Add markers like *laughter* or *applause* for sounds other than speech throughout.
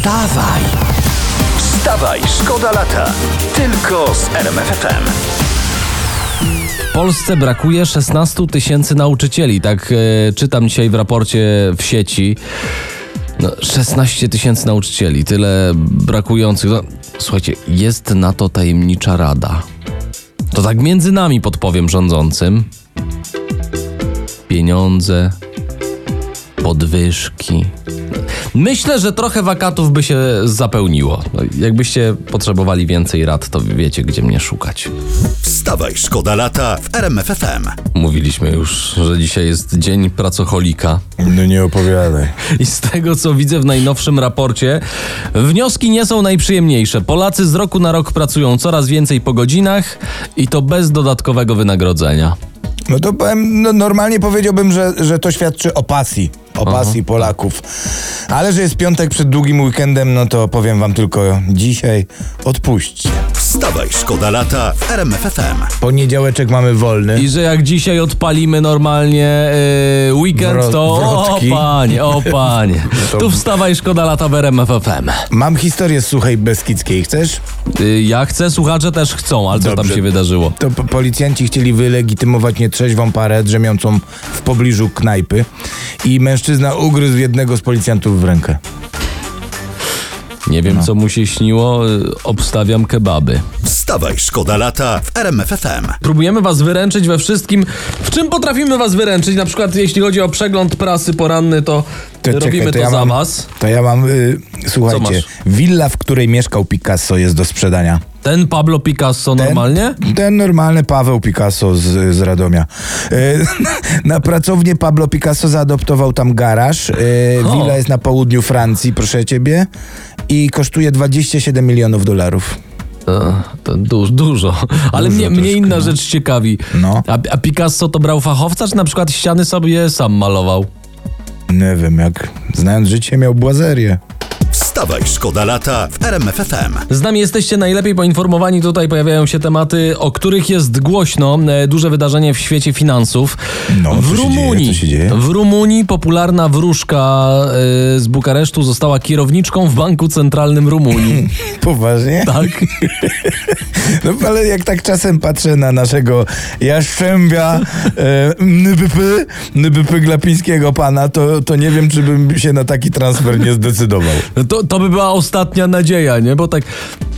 Wstawaj! Wstawaj, szkoda lata. Tylko z RMFFM. W Polsce brakuje 16 tysięcy nauczycieli. Tak e, czytam dzisiaj w raporcie w sieci. No, 16 tysięcy nauczycieli, tyle brakujących. No, słuchajcie, jest na to tajemnicza rada. To tak między nami podpowiem rządzącym. Pieniądze, podwyżki. Myślę, że trochę wakatów by się zapełniło. No, jakbyście potrzebowali więcej rad, to wiecie, gdzie mnie szukać. Wstawaj, szkoda lata w RMFFM. Mówiliśmy już, że dzisiaj jest dzień pracocholika. No nie opowiadaj. I z tego, co widzę w najnowszym raporcie, wnioski nie są najprzyjemniejsze. Polacy z roku na rok pracują coraz więcej po godzinach i to bez dodatkowego wynagrodzenia. No to powiem, no normalnie powiedziałbym, że, że to świadczy o pasji. O pasji Polaków. Ale że jest piątek przed długim weekendem, no to powiem wam tylko dzisiaj odpuśćcie. Wstawaj, szkoda lata w RMFFM. Poniedziałeczek mamy wolny. I że jak dzisiaj odpalimy normalnie yy, weekend, Wro- to o wrotki. panie, o *laughs* panie. To- Tu wstawaj, szkoda lata w RMF FM. Mam historię z Suchej Beskidzkiej, chcesz? Yy, ja chcę, słuchacze też chcą, ale co tam Dobrze. się wydarzyło? To po- policjanci chcieli wylegitymować nietrzeźwą parę drzemiącą w pobliżu knajpy i mężczyzna ugryzł jednego z policjantów w rękę. Nie wiem, No. co mu się śniło, obstawiam kebaby. Wstawaj, szkoda lata w RMFFM. Próbujemy was wyręczyć we wszystkim. W czym potrafimy was wyręczyć? Na przykład jeśli chodzi o przegląd prasy poranny, to, To robimy czekaj, to, ja za mam, was. To ja mam, y, słuchajcie, willa, w której mieszkał Picasso jest do sprzedania. Ten Pablo Picasso Ten- normalnie? Ten normalny Paweł Picasso z, z Radomia. E, *laughs* na pracownię Pablo Picasso zaadoptował tam garaż. E. Willa jest na południu Francji, proszę ciebie. I kosztuje 27 milionów dolarów. To, to du, dużo. Ale Dużo mnie, mnie inna no. rzecz ciekawi. No. A, a Picasso to brał fachowca, czy na przykład ściany sobie sam malował? Nie wiem, jak znając życie miał błazerię. Wstawaj, szkoda lata w RMFFM. Z nami jesteście najlepiej poinformowani. Tutaj pojawiają się tematy, o których jest głośno. E, Duże wydarzenie w świecie finansów. No, w co się Rumunii. dzieje? Co się dzieje? W Rumunii popularna wróżka e, z Bukaresztu została kierowniczką w Banku Centralnym Rumunii. *laughs* Poważnie? tak? *laughs* No ale jak tak czasem patrzę na naszego jaszczębia e, NBP, NBP Glapińskiego pana, to, to nie wiem, czy bym się na taki transfer nie zdecydował. To, to by była ostatnia nadzieja, nie? Bo tak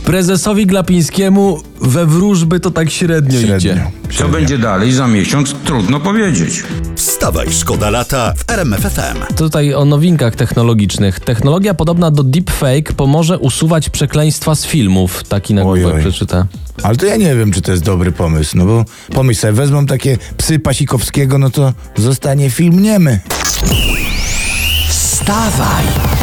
prezesowi Glapińskiemu we wróżby to tak średnio, Średnio. idzie. Co będzie dalej za miesiąc, trudno powiedzieć. Wstawaj, szkoda lata w RMFFM. Tutaj o nowinkach technologicznych. Technologia podobna do deepfake pomoże usuwać przekleństwa z filmów. Taki nagłówek przeczyta. Ale to ja nie wiem, czy to jest dobry pomysł, no bo pomyśl sobie, wezmą takie psy Pasikowskiego, no to zostanie film niemy. Wstawaj!